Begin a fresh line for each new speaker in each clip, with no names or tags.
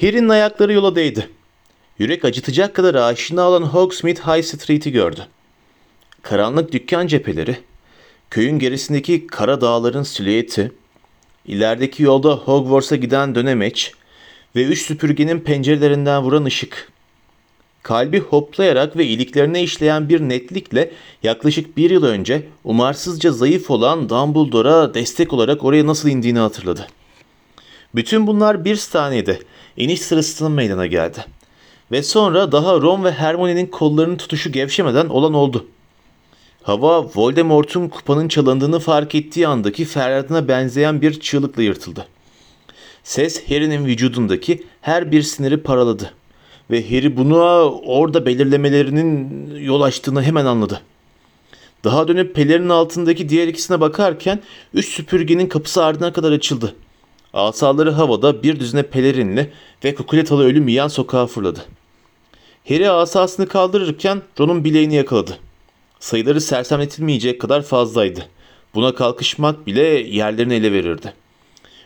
Harry'nin ayakları yola değdi. Yürek acıtacak kadar aşina olan Hogsmeade High Street'i gördü. Karanlık dükkan cepheleri, köyün gerisindeki kara dağların silüeti, ilerideki yolda Hogwarts'a giden dönemeç ve üç süpürgenin pencerelerinden vuran ışık. Kalbi hoplayarak ve iliklerine işleyen bir netlikle yaklaşık bir yıl önce umarsızca zayıf olan Dumbledore'a destek olarak oraya nasıl indiğini hatırladı. Bütün bunlar bir saniyede iniş sırasında meydana geldi. Ve sonra daha Ron ve Hermione'nin kollarının tutuşu gevşemeden olan oldu. Hava Voldemort'un kupanın çalındığını fark ettiği andaki feryadına benzeyen bir çığlıkla yırtıldı. Ses Harry'nin vücudundaki her bir siniri paraladı. Ve Harry bunu orada belirlemelerinin yol açtığını hemen anladı. Daha dönüp pelerinin altındaki diğer ikisine bakarken üç süpürgenin kapısı ardına kadar açıldı. Asaları havada bir düzine pelerinli ve kukuletalı ölüm yiyen sokağa fırladı. Harry asasını kaldırırken Ron'un bileğini yakaladı. Sayıları sersemletilmeyecek kadar fazlaydı. Buna kalkışmak bile yerlerini ele verirdi.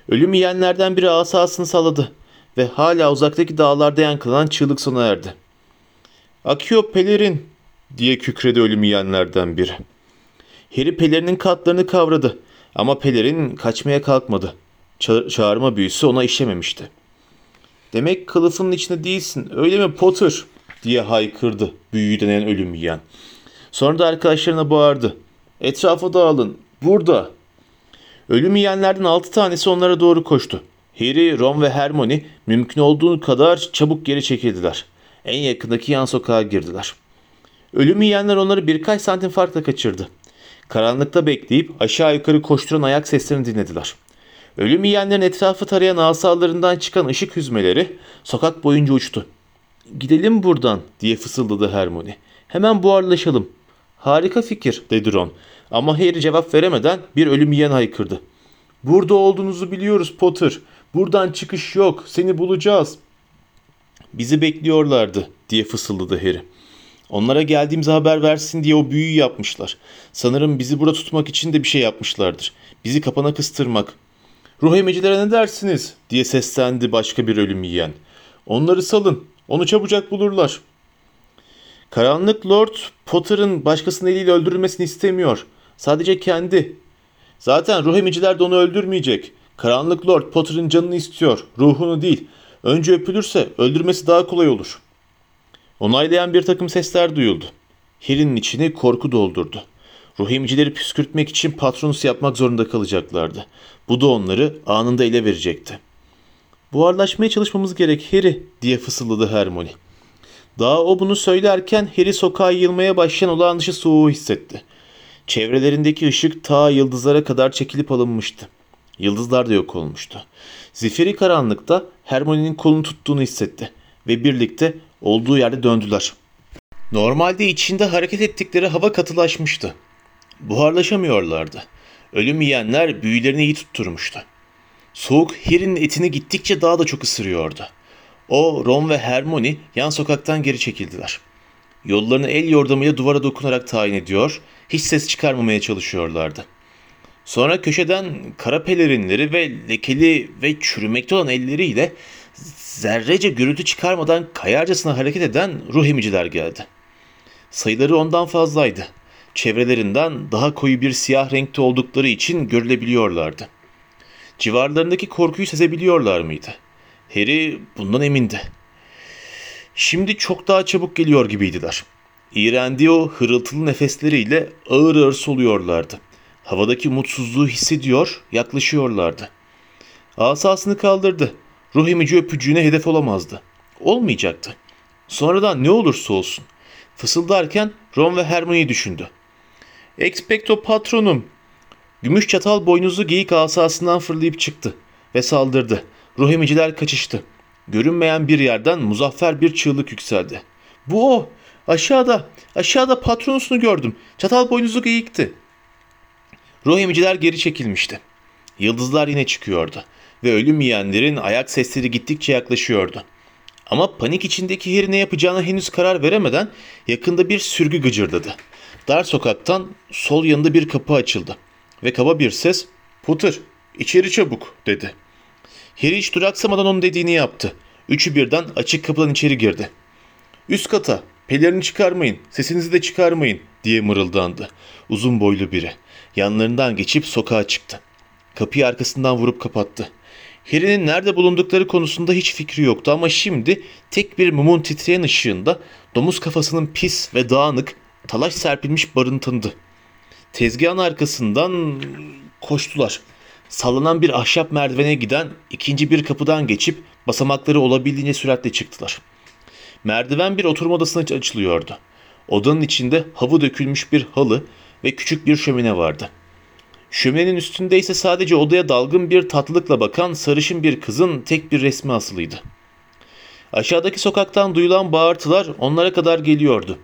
Ölüm yiyenlerden biri asasını salladı ve hala uzaktaki dağlarda yankılanan çığlık sona erdi. Akıyor pelerin diye kükredi ölüm yiyenlerden biri. Harry pelerinin katlarını kavradı ama pelerin kaçmaya kalkmadı. Ça- çağırma büyüsü ona işlememişti. Demek kılıfının içinde değilsin öyle mi Potter diye haykırdı büyüyü denen ölüm yiyen. Sonra da arkadaşlarına bağırdı. Etrafa dağılın burada. Ölüm yiyenlerden altı tanesi onlara doğru koştu. Harry, Ron ve Hermione mümkün olduğu kadar çabuk geri çekildiler. En yakındaki yan sokağa girdiler. Ölüm yiyenler onları birkaç santim farkla kaçırdı. Karanlıkta bekleyip aşağı yukarı koşturan ayak seslerini dinlediler. Ölüm yiyenlerin etrafı tarayan asalarından çıkan ışık hüzmeleri sokak boyunca uçtu. Gidelim buradan diye fısıldadı Hermione. Hemen buharlaşalım. Harika fikir dedi Ron. Ama Harry cevap veremeden bir ölüm yiyen haykırdı. Burada olduğunuzu biliyoruz Potter. Buradan çıkış yok. Seni bulacağız. Bizi bekliyorlardı diye fısıldadı Harry. Onlara geldiğimizi haber versin diye o büyüyü yapmışlar. Sanırım bizi burada tutmak için de bir şey yapmışlardır. Bizi kapana kıstırmak. Ruh emicilere ne dersiniz? diye seslendi başka bir ölüm yiyen. Onları salın. Onu çabucak bulurlar. Karanlık Lord Potter'ın başkasının eliyle öldürülmesini istemiyor. Sadece kendi. Zaten ruh emiciler de onu öldürmeyecek. Karanlık Lord Potter'ın canını istiyor, ruhunu değil. Önce öpülürse öldürmesi daha kolay olur. Onaylayan bir takım sesler duyuldu. Harry'nin içini korku doldurdu. Ruh emicileri püskürtmek için patronus yapmak zorunda kalacaklardı. Bu da onları anında ele verecekti. Buharlaşmaya çalışmamız gerek Harry diye fısıldadı Hermione. Daha o bunu söylerken Harry sokağa yığılmaya başlayan olağan dışı soğuğu hissetti. Çevrelerindeki ışık ta yıldızlara kadar çekilip alınmıştı. Yıldızlar da yok olmuştu. Zifiri karanlıkta Hermione'nin kolunu tuttuğunu hissetti ve birlikte olduğu yerde döndüler. Normalde içinde hareket ettikleri hava katılaşmıştı. Buharlaşamıyorlardı. Ölüm yiyenler büyülerini iyi tutturmuştu. Soğuk Harry'nin etini gittikçe daha da çok ısırıyordu. O, Ron ve Hermione yan sokaktan geri çekildiler. Yollarını el yordamıyla duvara dokunarak tayin ediyor, hiç ses çıkarmamaya çalışıyorlardı. Sonra köşeden kara pelerinleri ve lekeli ve çürümekte olan elleriyle zerrece gürültü çıkarmadan kayarcasına hareket eden ruh emiciler geldi. Sayıları ondan fazlaydı. Çevrelerinden daha koyu bir siyah renkte oldukları için görülebiliyorlardı. Civarlarındaki korkuyu sezebiliyorlar mıydı? Harry bundan emindi. Şimdi çok daha çabuk geliyor gibiydiler. İğrendiği o hırıltılı nefesleriyle ağır ağır soluyorlardı. Havadaki mutsuzluğu hissediyor, yaklaşıyorlardı. Asasını kaldırdı. Ruh emici öpücüğüne hedef olamazdı. Olmayacaktı. Sonradan ne olursa olsun. Fısıldarken Ron ve Hermione'yi düşündü. Expecto patronum. Gümüş çatal boynuzlu geyik asasından fırlayıp çıktı ve saldırdı. Ruh emiciler kaçıştı. Görünmeyen bir yerden muzaffer bir çığlık yükseldi. Bu o. Aşağıda, aşağıda patronusunu gördüm. Çatal boynuzlu geyikti. Ruh emiciler geri çekilmişti. Yıldızlar yine çıkıyordu ve ölüm yiyenlerin ayak sesleri gittikçe yaklaşıyordu. Ama panik içindeki Harry ne yapacağına henüz karar veremeden yakında bir sürgü gıcırdadı. Dar sokaktan sol yanında bir kapı açıldı ve kaba bir ses ''Potter, içeri çabuk'' dedi. Harry hiç duraksamadan onun dediğini yaptı. Üçü birden açık kapıdan içeri girdi. Üst kata, pelerini çıkarmayın, sesinizi de çıkarmayın diye mırıldandı. Uzun boylu biri. Yanlarından geçip sokağa çıktı. Kapıyı arkasından vurup kapattı. Harry'nin nerede bulundukları konusunda hiç fikri yoktu ama şimdi tek bir mumun titreyen ışığında domuz kafasının pis ve dağınık, talaş serpilmiş tanıdı. Tezgahın arkasından koştular. Sallanan bir ahşap merdivene giden ikinci bir kapıdan geçip basamakları olabildiğince süratle çıktılar. Merdiven bir oturma odasına açılıyordu. Odanın içinde hava dökülmüş bir halı ve küçük bir şömine vardı. Şöminenin üstünde ise sadece odaya dalgın bir tatlılıkla bakan sarışın bir kızın tek bir resmi asılıydı. Aşağıdaki sokaktan duyulan bağırtılar onlara kadar geliyordu.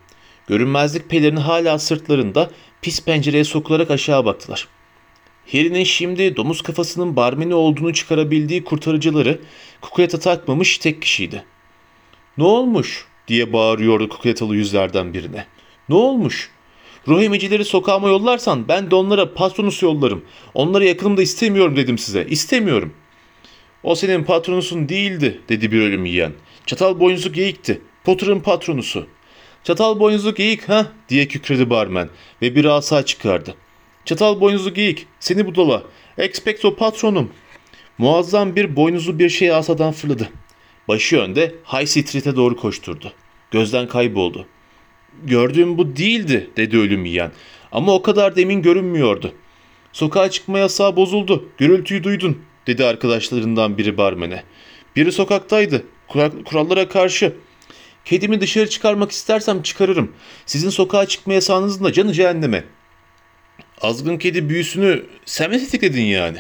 Görünmezlik pelerini hala sırtlarında pis pencereye sokularak aşağı baktılar. Harry'nin şimdi domuz kafasının barmeni olduğunu çıkarabildiği kurtarıcıları kukuleta takmamış tek kişiydi. Ne olmuş diye bağırıyordu kukuletalı yüzlerden birine. Ne olmuş? Ruh emicileri sokağıma yollarsan ben de onlara patronus yollarım. Onları yakınımda istemiyorum dedim size. İstemiyorum. O senin patronusun değildi dedi bir ölüm yiyen. Çatal boynuzlu geyikti. Potter'ın patronusu. Çatal boynuzlu geyik ha diye kükredi barmen ve bir asa çıkardı. Çatal boynuzlu geyik seni budala. Expecto patronum. Muazzam bir boynuzlu bir şey asadan fırladı. Başı önde High Street'e doğru koşturdu. Gözden kayboldu. Gördüğüm bu değildi dedi ölüm yiyen. Ama o kadar demin görünmüyordu. Sokağa çıkma yasağı bozuldu. Gürültüyü duydun dedi arkadaşlarından biri barmene. Biri sokaktaydı. Kural- Kurallara karşı. Kedimi dışarı çıkarmak istersem çıkarırım. Sizin sokağa çıkma yasağınızın da canı cehenneme. Azgın kedi büyüsünü sen mi tetikledin yani?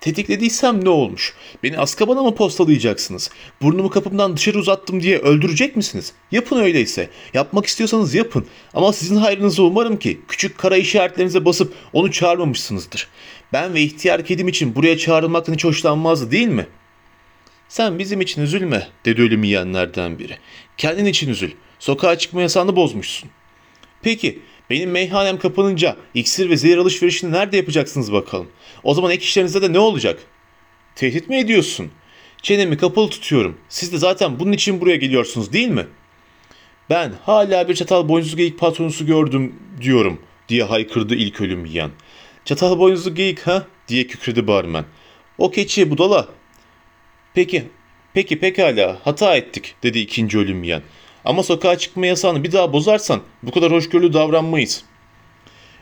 Tetiklediysem ne olmuş? Beni Azkaban'a mı postalayacaksınız? Burnumu kapımdan dışarı uzattım diye öldürecek misiniz? Yapın öyleyse. Yapmak istiyorsanız yapın. Ama sizin hayrınıza umarım ki küçük kara işaretlerinize basıp onu çağırmamışsınızdır. Ben ve ihtiyar kedim için buraya çağrılmaktan hiç hoşlanmazdı değil mi? Sen bizim için üzülme dedi ölüm yiyenlerden biri. Kendin için üzül. Sokağa çıkma yasağını bozmuşsun. Peki benim meyhanem kapanınca iksir ve zehir alışverişini nerede yapacaksınız bakalım? O zaman ek işlerinizde de ne olacak? Tehdit mi ediyorsun? Çenemi kapalı tutuyorum. Siz de zaten bunun için buraya geliyorsunuz değil mi? Ben hala bir çatal boynuzlu geyik patronusu gördüm diyorum diye haykırdı ilk ölüm yiyen. Çatal boynuzlu geyik ha diye kükredi barmen. O keçi budala. Peki, peki pekala hata ettik dedi ikinci ölüm yiyen. Ama sokağa çıkma yasağını bir daha bozarsan bu kadar hoşgörülü davranmayız.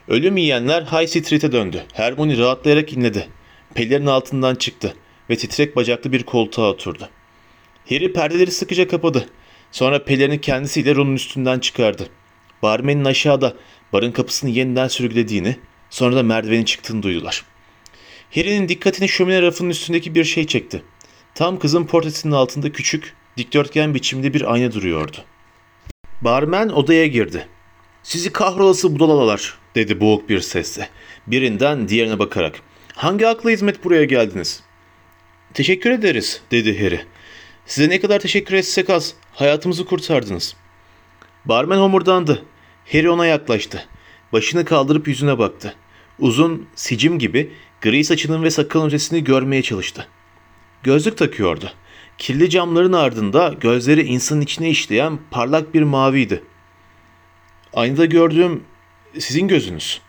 Ölüm yiyenler High Street'e döndü. Hermione rahatlayarak inledi. Pelerin altından çıktı ve titrek bacaklı bir koltuğa oturdu. Harry perdeleri sıkıca kapadı. Sonra pelerini kendisiyle Ron'un üstünden çıkardı. Barmenin aşağıda barın kapısını yeniden sürgülediğini, sonra da merdivenin çıktığını duydular. Harry'nin dikkatini şömine rafının üstündeki bir şey çekti. Tam kızın portresinin altında küçük, dikdörtgen biçimde bir ayna duruyordu. Barmen odaya girdi. Sizi kahrolası budalalar dedi boğuk bir sesle. Birinden diğerine bakarak. Hangi akla hizmet buraya geldiniz? Teşekkür ederiz dedi Harry. Size ne kadar teşekkür etsek az. Hayatımızı kurtardınız. Barmen homurdandı. Harry ona yaklaştı. Başını kaldırıp yüzüne baktı. Uzun, sicim gibi gri saçının ve sakalın ötesini görmeye çalıştı. Gözlük takıyordu. Kirli camların ardında gözleri insanın içine işleyen parlak bir maviydi. Aynada gördüğüm sizin gözünüz.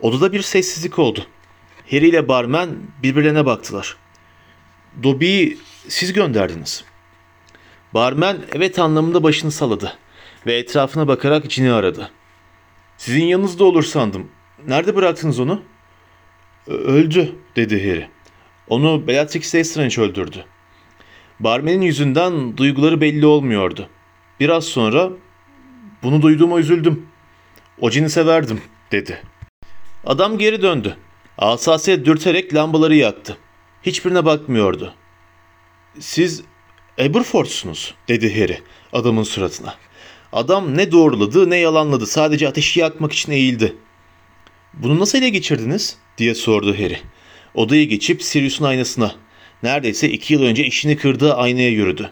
Odada bir sessizlik oldu. Harry ile barmen birbirlerine baktılar. Dobby'yi siz gönderdiniz. Barmen evet anlamında başını salladı ve etrafına bakarak Cin'i aradı. Sizin yanınızda olur sandım. Nerede bıraktınız onu? "Ö- Öldü dedi Harry. Onu Bellatrix Lestrange öldürdü. Barmenin yüzünden duyguları belli olmuyordu. Biraz sonra bunu duyduğuma üzüldüm. O cini severdim dedi. Adam geri döndü. Asasıya dürterek lambaları yaktı. Hiçbirine bakmıyordu. Siz Aberforth'sunuz dedi Harry adamın suratına. Adam ne doğruladı ne yalanladı sadece ateşi yakmak için eğildi. Bunu nasıl ele geçirdiniz diye sordu Harry. Odayı geçip Sirius'un aynasına. Neredeyse iki yıl önce işini kırdığı aynaya yürüdü.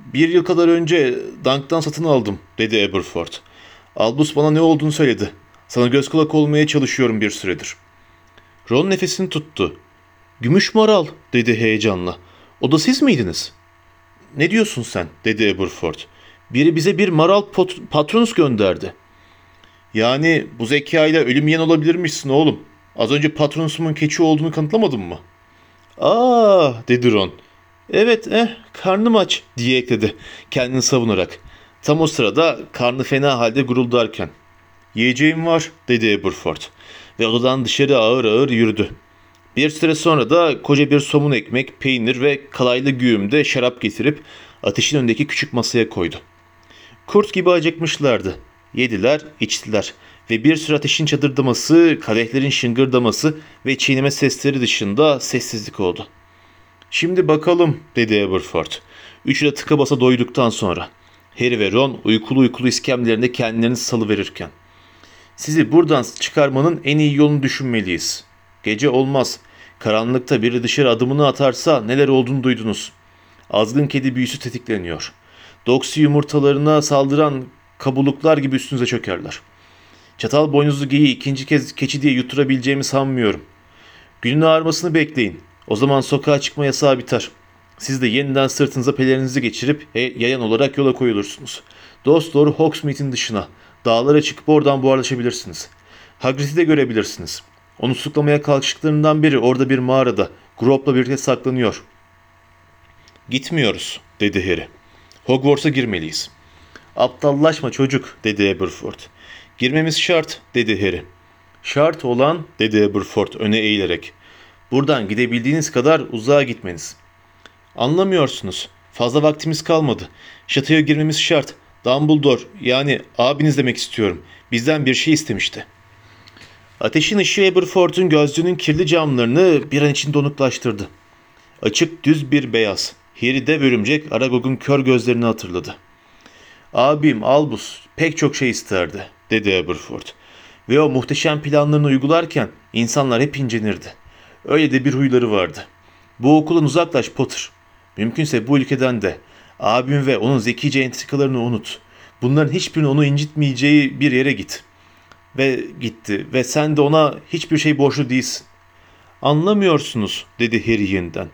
Bir yıl kadar önce Dunk'tan satın aldım dedi Aberforth. Albus bana ne olduğunu söyledi. Sana göz kulak olmaya çalışıyorum bir süredir. Ron nefesini tuttu. Gümüş moral dedi heyecanla. O da siz miydiniz? ne diyorsun sen? dedi Aberford. Biri bize bir maral pot- patronus gönderdi. Yani bu zekayla ölüm yiyen olabilirmişsin oğlum. Az önce patronusumun keçi olduğunu kanıtlamadın mı? Aa dedi Ron. Evet eh karnım aç diye ekledi kendini savunarak. Tam o sırada karnı fena halde guruldarken. Yiyeceğim var dedi Aberford ve odadan dışarı ağır ağır yürüdü. Bir süre sonra da koca bir somun ekmek, peynir ve kalaylı güğümde şarap getirip ateşin önündeki küçük masaya koydu. Kurt gibi acıkmışlardı. Yediler, içtiler ve bir süre ateşin çadırdaması, kadehlerin şıngırdaması ve çiğneme sesleri dışında sessizlik oldu. Şimdi bakalım dedi Aberford. Üçü de tıka basa doyduktan sonra. Harry ve Ron uykulu uykulu iskemlerinde kendilerini salıverirken. Sizi buradan çıkarmanın en iyi yolunu düşünmeliyiz. Gece olmaz. Karanlıkta biri dışarı adımını atarsa neler olduğunu duydunuz. Azgın kedi büyüsü tetikleniyor. Doksi yumurtalarına saldıran kabuluklar gibi üstünüze çökerler. Çatal boynuzlu geyiği ikinci kez keçi diye yutturabileceğimi sanmıyorum. Günün ağarmasını bekleyin. O zaman sokağa çıkma yasağı biter. Siz de yeniden sırtınıza pelerinizi geçirip e, yayan olarak yola koyulursunuz. Dost doğru Hogsmeade'in dışına. Dağlara çıkıp oradan buharlaşabilirsiniz. Hagrid'i de görebilirsiniz. Onu tutuklamaya kalkıştıklarından beri orada bir mağarada Grop'la birlikte saklanıyor. Gitmiyoruz dedi Harry. Hogwarts'a girmeliyiz. Aptallaşma çocuk dedi Aberford. Girmemiz şart dedi Harry. Şart olan dedi Aberford öne eğilerek. Buradan gidebildiğiniz kadar uzağa gitmeniz. Anlamıyorsunuz. Fazla vaktimiz kalmadı. Şatoya girmemiz şart. Dumbledore yani abiniz demek istiyorum. Bizden bir şey istemişti. Ateşin ışığı Aberford'un gözlüğünün kirli camlarını bir an için donuklaştırdı. Açık düz bir beyaz. Harry de örümcek Aragog'un kör gözlerini hatırladı. Abim Albus pek çok şey isterdi dedi Aberford. Ve o muhteşem planlarını uygularken insanlar hep incinirdi. Öyle de bir huyları vardı. Bu okuldan uzaklaş Potter. Mümkünse bu ülkeden de. Abim ve onun zekice entrikalarını unut. Bunların hiçbirinin onu incitmeyeceği bir yere git. Ve gitti ve sen de ona hiçbir şey borçlu değilsin. Anlamıyorsunuz dedi Harry yeniden.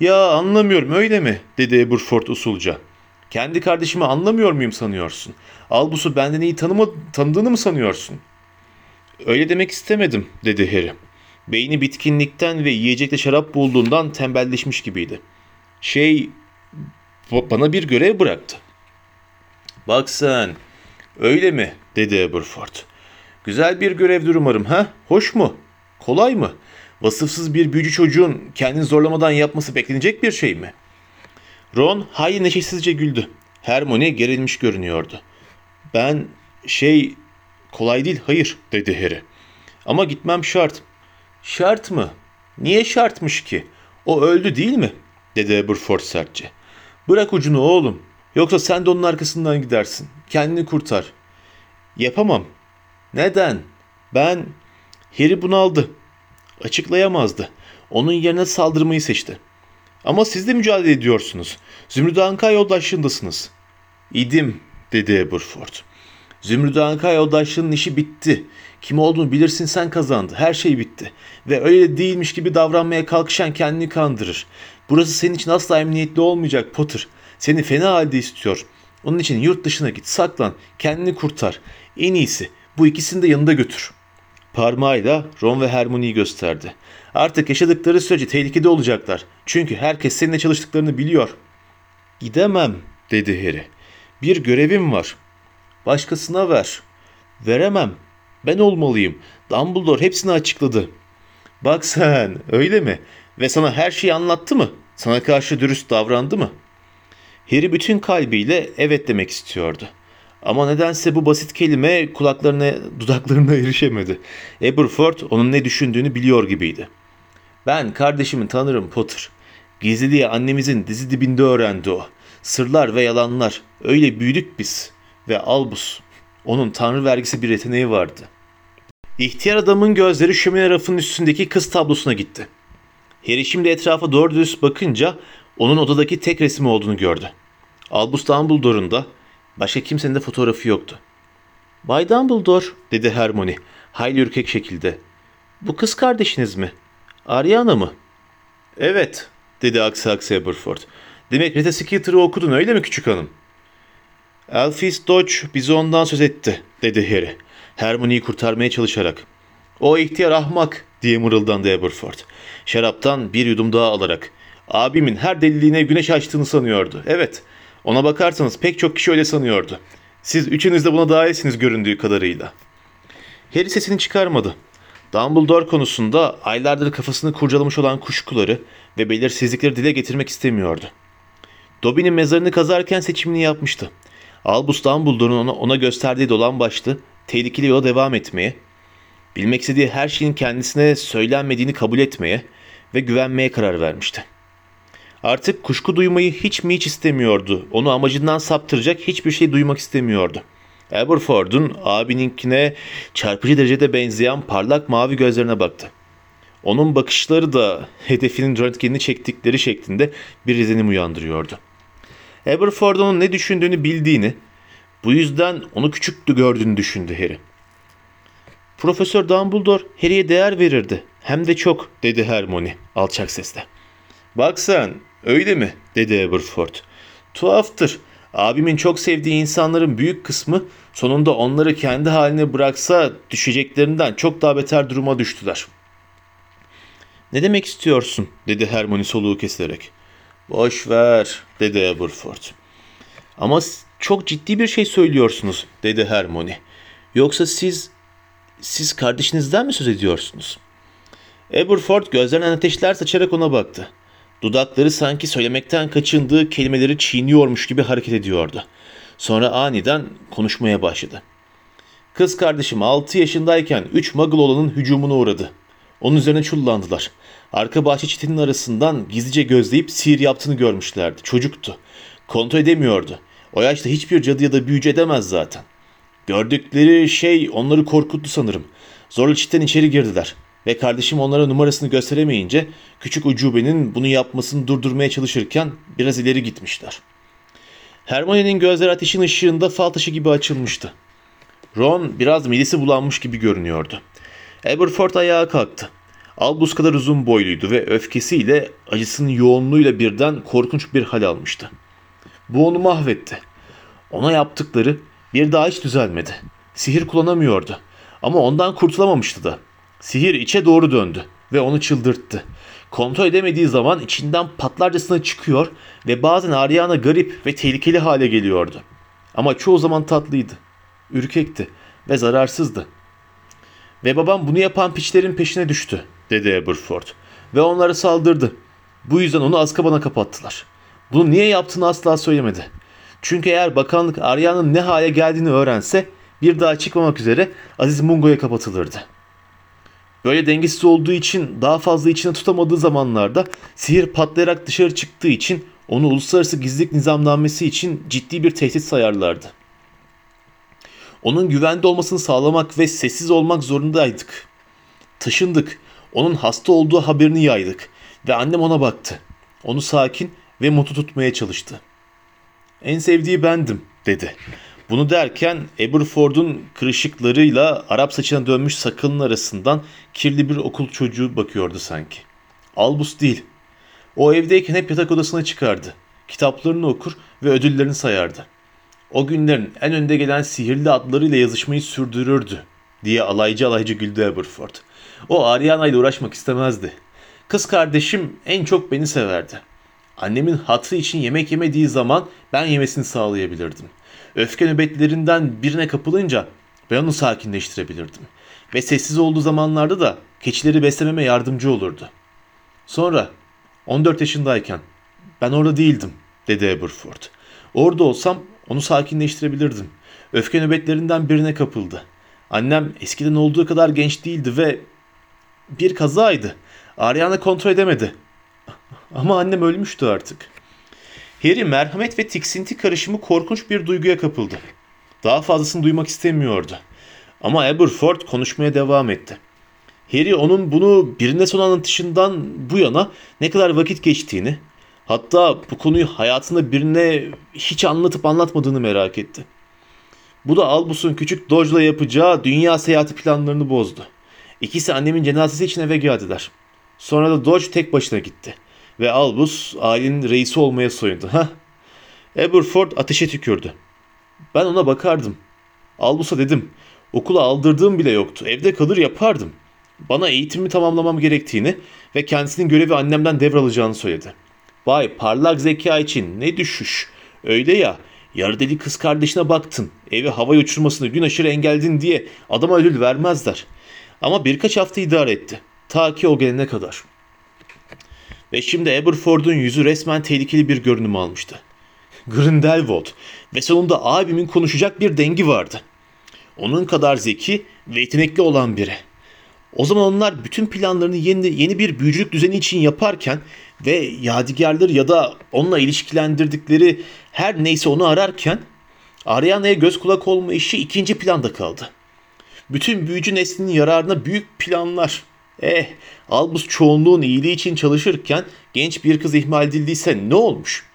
Ya anlamıyorum öyle mi? dedi Aberford usulca. Kendi kardeşimi anlamıyor muyum sanıyorsun? Albus'u benden iyi tanıma, tanıdığını mı sanıyorsun? Öyle demek istemedim dedi Harry. Beyni bitkinlikten ve yiyecekte şarap bulduğundan tembelleşmiş gibiydi. Şey bana bir görev bıraktı. Bak sen öyle mi dedi Aberford. Güzel bir görevdir umarım ha? Hoş mu? Kolay mı? Vasıfsız bir büyücü çocuğun kendini zorlamadan yapması beklenecek bir şey mi? Ron hayli neşesizce güldü. Hermione gerilmiş görünüyordu. Ben şey kolay değil hayır dedi Harry. Ama gitmem şart. Şart mı? Niye şartmış ki? O öldü değil mi? dedi Aberford sertçe. Bırak ucunu oğlum. Yoksa sen de onun arkasından gidersin. Kendini kurtar. Yapamam. Neden? Ben... Harry bunaldı. Açıklayamazdı. Onun yerine saldırmayı seçti. Ama siz de mücadele ediyorsunuz. Zümrüt Anka yoldaşlığındasınız. İdim, dedi Aberford. Zümrüt Anka yoldaşlığının işi bitti. Kim olduğunu bilirsin sen kazandı. Her şey bitti. Ve öyle değilmiş gibi davranmaya kalkışan kendini kandırır. Burası senin için asla emniyetli olmayacak Potter. Seni fena halde istiyor. Onun için yurt dışına git, saklan, kendini kurtar. En iyisi bu ikisini de yanında götür. Parmağıyla Ron ve Hermione'yi gösterdi. Artık yaşadıkları sürece tehlikede olacaklar. Çünkü herkes seninle çalıştıklarını biliyor. Gidemem, dedi Harry. Bir görevim var. Başkasına ver. Veremem. Ben olmalıyım. Dumbledore hepsini açıkladı. Bak sen, öyle mi? Ve sana her şeyi anlattı mı? Sana karşı dürüst davrandı mı? Harry bütün kalbiyle evet demek istiyordu. Ama nedense bu basit kelime kulaklarına, dudaklarına erişemedi. Aberford onun ne düşündüğünü biliyor gibiydi. Ben kardeşimi tanırım Potter. Gizli diye annemizin dizi dibinde öğrendi o. Sırlar ve yalanlar. Öyle büyüdük biz. Ve Albus. Onun tanrı vergisi bir yeteneği vardı. İhtiyar adamın gözleri şömine rafının üstündeki kız tablosuna gitti. Harry şimdi etrafa doğru düz bakınca onun odadaki tek resmi olduğunu gördü. Albus Dumbledore'un da başka kimsenin de fotoğrafı yoktu. Bay Dumbledore dedi Hermione hayli ürkek şekilde. Bu kız kardeşiniz mi? Ariana mı? Evet dedi aksi aksi Aberford. Demek Rita Skeeter'ı okudun öyle mi küçük hanım? Elphys Dodge bize ondan söz etti, dedi Harry. Hermione'yi kurtarmaya çalışarak. O ihtiyar ahmak, diye mırıldandı Aberford. Şaraptan bir yudum daha alarak. Abimin her deliliğine güneş açtığını sanıyordu. Evet, ona bakarsanız pek çok kişi öyle sanıyordu. Siz üçünüz de buna dahilsiniz göründüğü kadarıyla. Harry sesini çıkarmadı. Dumbledore konusunda aylardır kafasını kurcalamış olan kuşkuları ve belirsizlikleri dile getirmek istemiyordu. Dobby'nin mezarını kazarken seçimini yapmıştı. Albus Dumbledore'un ona, ona gösterdiği dolan başlı, tehlikeli yola devam etmeye, bilmek istediği her şeyin kendisine söylenmediğini kabul etmeye ve güvenmeye karar vermişti. Artık kuşku duymayı hiç mi hiç istemiyordu. Onu amacından saptıracak hiçbir şey duymak istemiyordu. Aberford'un abininkine çarpıcı derecede benzeyen parlak mavi gözlerine baktı. Onun bakışları da hedefinin röntgenini çektikleri şeklinde bir izlenim uyandırıyordu. Aberford onun ne düşündüğünü bildiğini, bu yüzden onu küçüktü gördüğünü düşündü Harry. Profesör Dumbledore Harry'e değer verirdi. Hem de çok, dedi Hermione alçak sesle. Bak sen, öyle mi? dedi Aberford. Tuhaftır. Abimin çok sevdiği insanların büyük kısmı sonunda onları kendi haline bıraksa düşeceklerinden çok daha beter duruma düştüler. Ne demek istiyorsun? dedi Hermione soluğu kesilerek. Boş ver, dedi Aberford. Ama çok ciddi bir şey söylüyorsunuz, dedi Hermione. Yoksa siz, siz kardeşinizden mi söz ediyorsunuz? Aberford gözlerinden ateşler saçarak ona baktı. Dudakları sanki söylemekten kaçındığı kelimeleri çiğniyormuş gibi hareket ediyordu. Sonra aniden konuşmaya başladı. Kız kardeşim 6 yaşındayken 3 muggle olanın hücumuna uğradı. Onun üzerine çullandılar. Arka bahçe çitinin arasından gizlice gözleyip sihir yaptığını görmüşlerdi. Çocuktu. Kontrol edemiyordu. O yaşta hiçbir cadı ya da büyücü edemez zaten. Gördükleri şey onları korkuttu sanırım. Zorla çitten içeri girdiler. Ve kardeşim onlara numarasını gösteremeyince küçük ucubenin bunu yapmasını durdurmaya çalışırken biraz ileri gitmişler. Hermione'nin gözleri ateşin ışığında fal taşı gibi açılmıştı. Ron biraz midesi bulanmış gibi görünüyordu. Aberford ayağa kalktı. Albus kadar uzun boyluydu ve öfkesiyle acısının yoğunluğuyla birden korkunç bir hal almıştı. Bu onu mahvetti. Ona yaptıkları bir daha hiç düzelmedi. Sihir kullanamıyordu. Ama ondan kurtulamamıştı da. Sihir içe doğru döndü ve onu çıldırttı. Kontrol edemediği zaman içinden patlarcasına çıkıyor ve bazen Ariana garip ve tehlikeli hale geliyordu. Ama çoğu zaman tatlıydı, ürkekti ve zararsızdı. Ve babam bunu yapan piçlerin peşine düştü, dedi Aberford. Ve onlara saldırdı. Bu yüzden onu Azkaban'a kapattılar. Bunu niye yaptığını asla söylemedi. Çünkü eğer bakanlık Arya'nın ne hale geldiğini öğrense bir daha çıkmamak üzere Aziz Mungo'ya kapatılırdı. Böyle dengesiz olduğu için daha fazla içine tutamadığı zamanlarda sihir patlayarak dışarı çıktığı için onu uluslararası gizlilik nizamnamesi için ciddi bir tehdit sayarlardı. Onun güvende olmasını sağlamak ve sessiz olmak zorundaydık. Taşındık. Onun hasta olduğu haberini yaydık ve annem ona baktı. Onu sakin ve mutlu tutmaya çalıştı. En sevdiği bendim dedi. Bunu derken Aberford'un kırışıklarıyla Arap saçına dönmüş sakalının arasından kirli bir okul çocuğu bakıyordu sanki. Albus değil. O evdeyken hep yatak odasına çıkardı. Kitaplarını okur ve ödüllerini sayardı. O günlerin en önde gelen sihirli adlarıyla yazışmayı sürdürürdü diye alaycı alaycı güldü Aberford. O Ariana ile uğraşmak istemezdi. Kız kardeşim en çok beni severdi. Annemin hatırı için yemek yemediği zaman ben yemesini sağlayabilirdim. Öfke nöbetlerinden birine kapılınca ben onu sakinleştirebilirdim. Ve sessiz olduğu zamanlarda da keçileri beslememe yardımcı olurdu. Sonra 14 yaşındayken ben orada değildim dedi Aberford. Orada olsam onu sakinleştirebilirdim. Öfke nöbetlerinden birine kapıldı. Annem eskiden olduğu kadar genç değildi ve bir kazaydı. Ariana kontrol edemedi. Ama annem ölmüştü artık. Harry merhamet ve tiksinti karışımı korkunç bir duyguya kapıldı. Daha fazlasını duymak istemiyordu. Ama Aberford konuşmaya devam etti. Harry onun bunu birine son anlatışından bu yana ne kadar vakit geçtiğini, hatta bu konuyu hayatında birine hiç anlatıp anlatmadığını merak etti. Bu da Albus'un küçük Dodge'la yapacağı dünya seyahati planlarını bozdu. İkisi annemin cenazesi için eve geldiler. Sonra da Dodge tek başına gitti. Ve Albus ailenin reisi olmaya soyundu. Ha? Aberford ateşe tükürdü. Ben ona bakardım. Albus'a dedim. Okula aldırdığım bile yoktu. Evde kalır yapardım. Bana eğitimimi tamamlamam gerektiğini ve kendisinin görevi annemden devralacağını söyledi. Vay parlak zeka için ne düşüş. Öyle ya yarı deli kız kardeşine baktın. Evi havaya uçurmasını gün aşırı engelledin diye adama ödül vermezler. Ama birkaç hafta idare etti. Ta ki o gelene kadar. Ve şimdi Aberford'un yüzü resmen tehlikeli bir görünüm almıştı. Grindelwald ve sonunda abimin konuşacak bir dengi vardı. Onun kadar zeki ve yetenekli olan biri. O zaman onlar bütün planlarını yeni, yeni bir büyücülük düzeni için yaparken ve yadigarları ya da onunla ilişkilendirdikleri her neyse onu ararken Ariana'ya göz kulak olma işi ikinci planda kaldı. Bütün büyücü neslinin yararına büyük planlar. Eh, Albus çoğunluğun iyiliği için çalışırken genç bir kız ihmal edildiyse ne olmuş?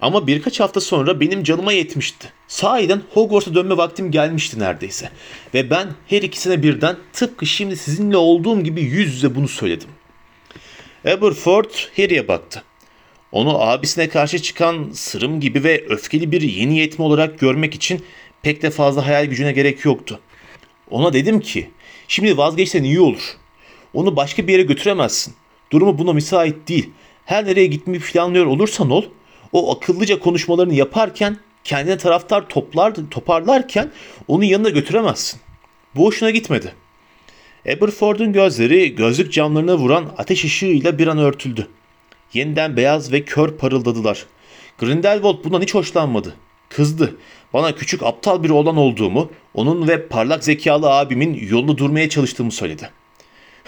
Ama birkaç hafta sonra benim canıma yetmişti. Sahiden Hogwarts'a dönme vaktim gelmişti neredeyse. Ve ben her ikisine birden tıpkı şimdi sizinle olduğum gibi yüz yüze bunu söyledim. Aberford Harry'e baktı. Onu abisine karşı çıkan sırım gibi ve öfkeli bir yeni yetme olarak görmek için pek de fazla hayal gücüne gerek yoktu. Ona dedim ki, şimdi vazgeçsen iyi olur. Onu başka bir yere götüremezsin. Durumu buna müsait değil. Her nereye gitmeyi planlıyor olursan ol, o akıllıca konuşmalarını yaparken kendine taraftar toplar, toparlarken onu yanına götüremezsin. Bu hoşuna gitmedi. Aberford'un gözleri gözlük camlarına vuran ateş ışığıyla bir an örtüldü. Yeniden beyaz ve kör parıldadılar. Grindelwald bundan hiç hoşlanmadı. Kızdı. Bana küçük aptal bir oğlan olduğumu, onun ve parlak zekalı abimin yolunu durmaya çalıştığımı söyledi.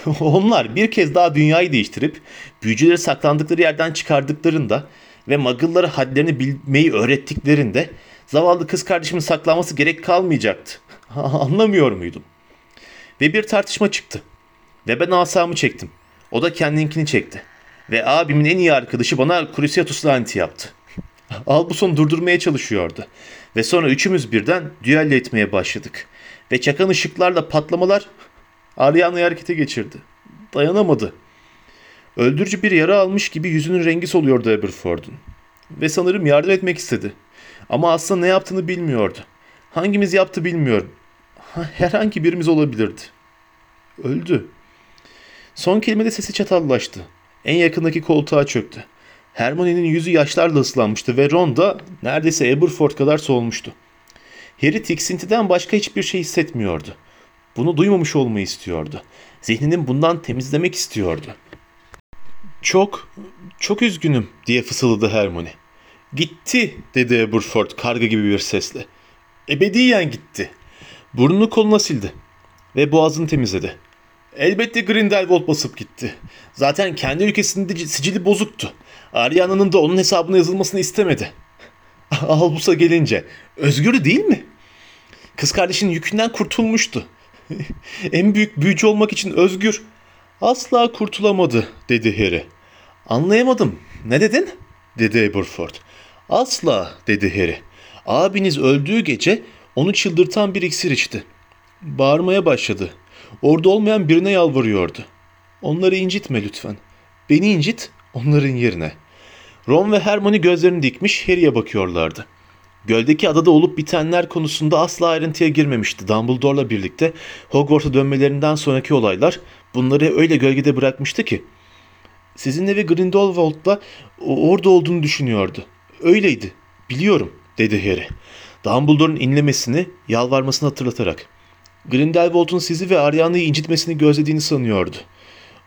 Onlar bir kez daha dünyayı değiştirip büyücüleri saklandıkları yerden çıkardıklarında ve muggle'lara hadlerini bilmeyi öğrettiklerinde zavallı kız kardeşimin saklanması gerek kalmayacaktı. Anlamıyor muydum? Ve bir tartışma çıktı. Ve ben asamı çektim. O da kendinkini çekti. Ve abimin en iyi arkadaşı bana Cruciatus laneti yaptı. Albus'un durdurmaya çalışıyordu. Ve sonra üçümüz birden düello etmeye başladık. Ve çakan ışıklarla patlamalar Ariana'yı harekete geçirdi. Dayanamadı. Öldürücü bir yara almış gibi yüzünün rengi soluyordu Aberford'un. Ve sanırım yardım etmek istedi. Ama aslında ne yaptığını bilmiyordu. Hangimiz yaptı bilmiyorum. Herhangi birimiz olabilirdi. Öldü. Son kelimede sesi çatallaştı. En yakındaki koltuğa çöktü. Hermione'nin yüzü yaşlarla ıslanmıştı ve Ron da neredeyse Aberford kadar solmuştu. Harry tiksintiden başka hiçbir şey hissetmiyordu. Bunu duymamış olmayı istiyordu. Zihninin bundan temizlemek istiyordu. Çok, çok üzgünüm diye fısıldadı Hermione. Gitti dedi Aberford karga gibi bir sesle. Ebediyen gitti. Burnunu koluna sildi ve boğazını temizledi. Elbette Grindelwald basıp gitti. Zaten kendi ülkesinde sicili bozuktu. Ariana'nın da onun hesabına yazılmasını istemedi. Albus'a gelince özgür değil mi? Kız kardeşinin yükünden kurtulmuştu. en büyük büyücü olmak için özgür. Asla kurtulamadı dedi Harry. Anlayamadım. Ne dedin? dedi Aberford. Asla dedi Harry. Abiniz öldüğü gece onu çıldırtan bir iksir içti. Bağırmaya başladı. Orada olmayan birine yalvarıyordu. Onları incitme lütfen. Beni incit, onların yerine. Ron ve Hermione gözlerini dikmiş Harry'e bakıyorlardı. Göldeki adada olup bitenler konusunda asla ayrıntıya girmemişti. Dumbledore'la birlikte Hogwarts'a dönmelerinden sonraki olaylar bunları öyle gölgede bırakmıştı ki. Sizinle ve Grindelwald'la orada olduğunu düşünüyordu. Öyleydi, biliyorum, dedi Harry. Dumbledore'un inlemesini, yalvarmasını hatırlatarak. Grindelwald'un sizi ve Ariana'yı incitmesini gözlediğini sanıyordu.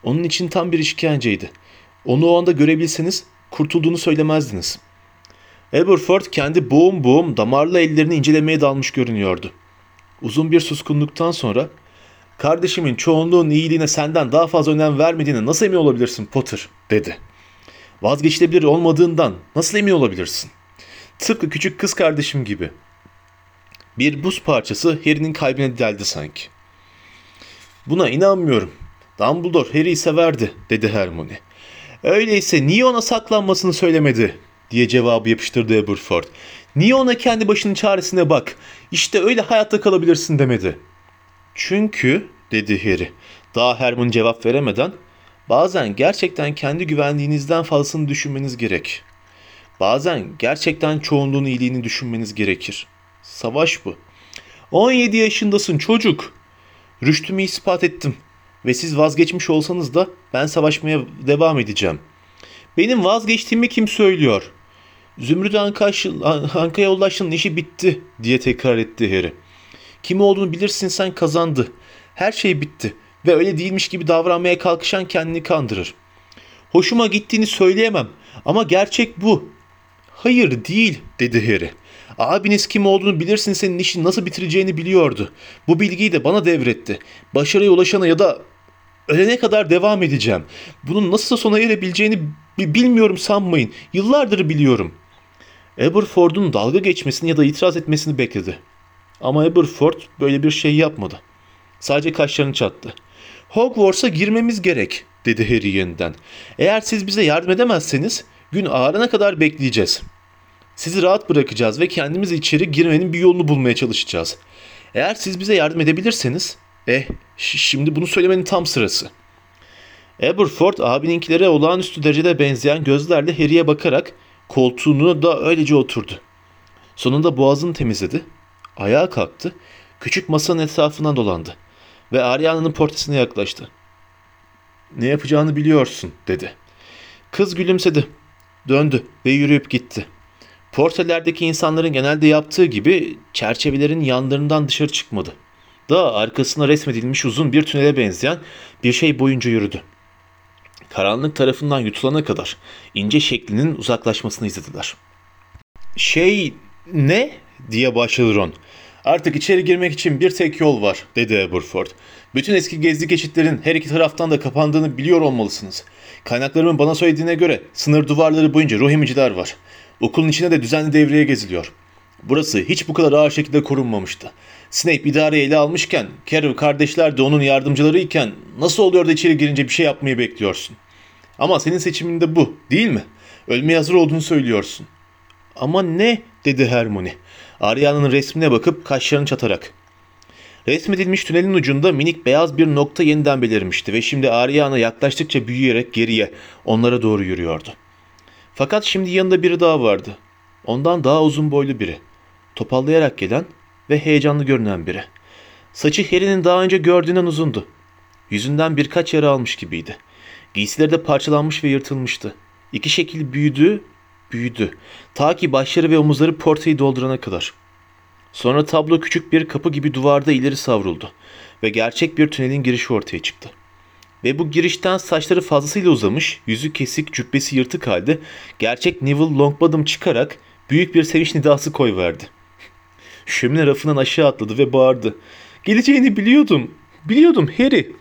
Onun için tam bir işkenceydi. Onu o anda görebilseniz kurtulduğunu söylemezdiniz. Aberford kendi boğum boğum damarlı ellerini incelemeye dalmış görünüyordu. Uzun bir suskunluktan sonra ''Kardeşimin çoğunluğun iyiliğine senden daha fazla önem vermediğine nasıl emin olabilirsin Potter?'' dedi. ''Vazgeçilebilir olmadığından nasıl emin olabilirsin? Tıpkı küçük kız kardeşim gibi.'' Bir buz parçası Harry'nin kalbine deldi sanki. ''Buna inanmıyorum. Dumbledore Harry'i severdi.'' dedi Hermione. ''Öyleyse niye ona saklanmasını söylemedi?'' Diye cevabı yapıştırdı Aberford. Niye ona kendi başının çaresine bak, işte öyle hayatta kalabilirsin demedi. Çünkü, dedi Harry, daha Hermione cevap veremeden, Bazen gerçekten kendi güvenliğinizden fazlasını düşünmeniz gerek. Bazen gerçekten çoğunluğun iyiliğini düşünmeniz gerekir. Savaş bu. 17 yaşındasın çocuk. Rüştümü ispat ettim. Ve siz vazgeçmiş olsanız da ben savaşmaya devam edeceğim. Benim vazgeçtiğimi kim söylüyor? Zümrüt Anka'ya ulaştığın işi bitti diye tekrar etti Harry. Kim olduğunu bilirsin sen kazandı. Her şey bitti ve öyle değilmiş gibi davranmaya kalkışan kendini kandırır. Hoşuma gittiğini söyleyemem ama gerçek bu. Hayır değil dedi Harry. Abiniz kim olduğunu bilirsin senin işin nasıl bitireceğini biliyordu. Bu bilgiyi de bana devretti. Başarıya ulaşana ya da ölene kadar devam edeceğim. Bunun nasıl sona erebileceğini bilmiyorum sanmayın. Yıllardır biliyorum. Aberford'un dalga geçmesini ya da itiraz etmesini bekledi. Ama Aberford böyle bir şey yapmadı. Sadece kaşlarını çattı. Hogwarts'a girmemiz gerek, dedi Harry yeniden. Eğer siz bize yardım edemezseniz gün ağarana kadar bekleyeceğiz. Sizi rahat bırakacağız ve kendimiz içeri girmenin bir yolunu bulmaya çalışacağız. Eğer siz bize yardım edebilirseniz, eh şimdi bunu söylemenin tam sırası. Aberford abininkilere olağanüstü derecede benzeyen gözlerle Harry'e bakarak koltuğunu da öylece oturdu. Sonunda boğazını temizledi, ayağa kalktı, küçük masanın etrafından dolandı ve Ariana'nın portresine yaklaştı. Ne yapacağını biliyorsun dedi. Kız gülümsedi, döndü ve yürüyüp gitti. Portrelerdeki insanların genelde yaptığı gibi çerçevelerin yanlarından dışarı çıkmadı. Daha arkasına resmedilmiş uzun bir tünele benzeyen bir şey boyunca yürüdü. Karanlık tarafından yutulana kadar ince şeklinin uzaklaşmasını izlediler. Şey ne? diye başladı Ron. Artık içeri girmek için bir tek yol var, dedi Aberford. Bütün eski gezdi geçitlerin her iki taraftan da kapandığını biliyor olmalısınız. Kaynaklarımın bana söylediğine göre sınır duvarları boyunca ruh emiciler var. Okulun içine de düzenli devreye geziliyor. Burası hiç bu kadar ağır şekilde korunmamıştı. Snape idareyi ele almışken, Carroll kardeşler de onun yardımcılarıyken nasıl oluyor da içeri girince bir şey yapmayı bekliyorsun? Ama senin seçimin de bu, değil mi? Ölmeye hazır olduğunu söylüyorsun. Ama ne? dedi Hermione. Ariana'nın resmine bakıp kaşlarını çatarak. Resmedilmiş tünelin ucunda minik beyaz bir nokta yeniden belirmişti ve şimdi Ariana yaklaştıkça büyüyerek geriye, onlara doğru yürüyordu. Fakat şimdi yanında biri daha vardı. Ondan daha uzun boylu biri. Topallayarak gelen ve heyecanlı görünen biri. Saçı Harry'nin daha önce gördüğünden uzundu. Yüzünden birkaç yara almış gibiydi. Giysileri de parçalanmış ve yırtılmıştı. İki şekil büyüdü, büyüdü. Ta ki başları ve omuzları portayı doldurana kadar. Sonra tablo küçük bir kapı gibi duvarda ileri savruldu ve gerçek bir tünelin girişi ortaya çıktı. Ve bu girişten saçları fazlasıyla uzamış, yüzü kesik, cübbesi yırtık halde gerçek Neville Longbottom çıkarak büyük bir sevinç nidası koyverdi. Şömine rafından aşağı atladı ve bağırdı. Geleceğini biliyordum. Biliyordum Harry.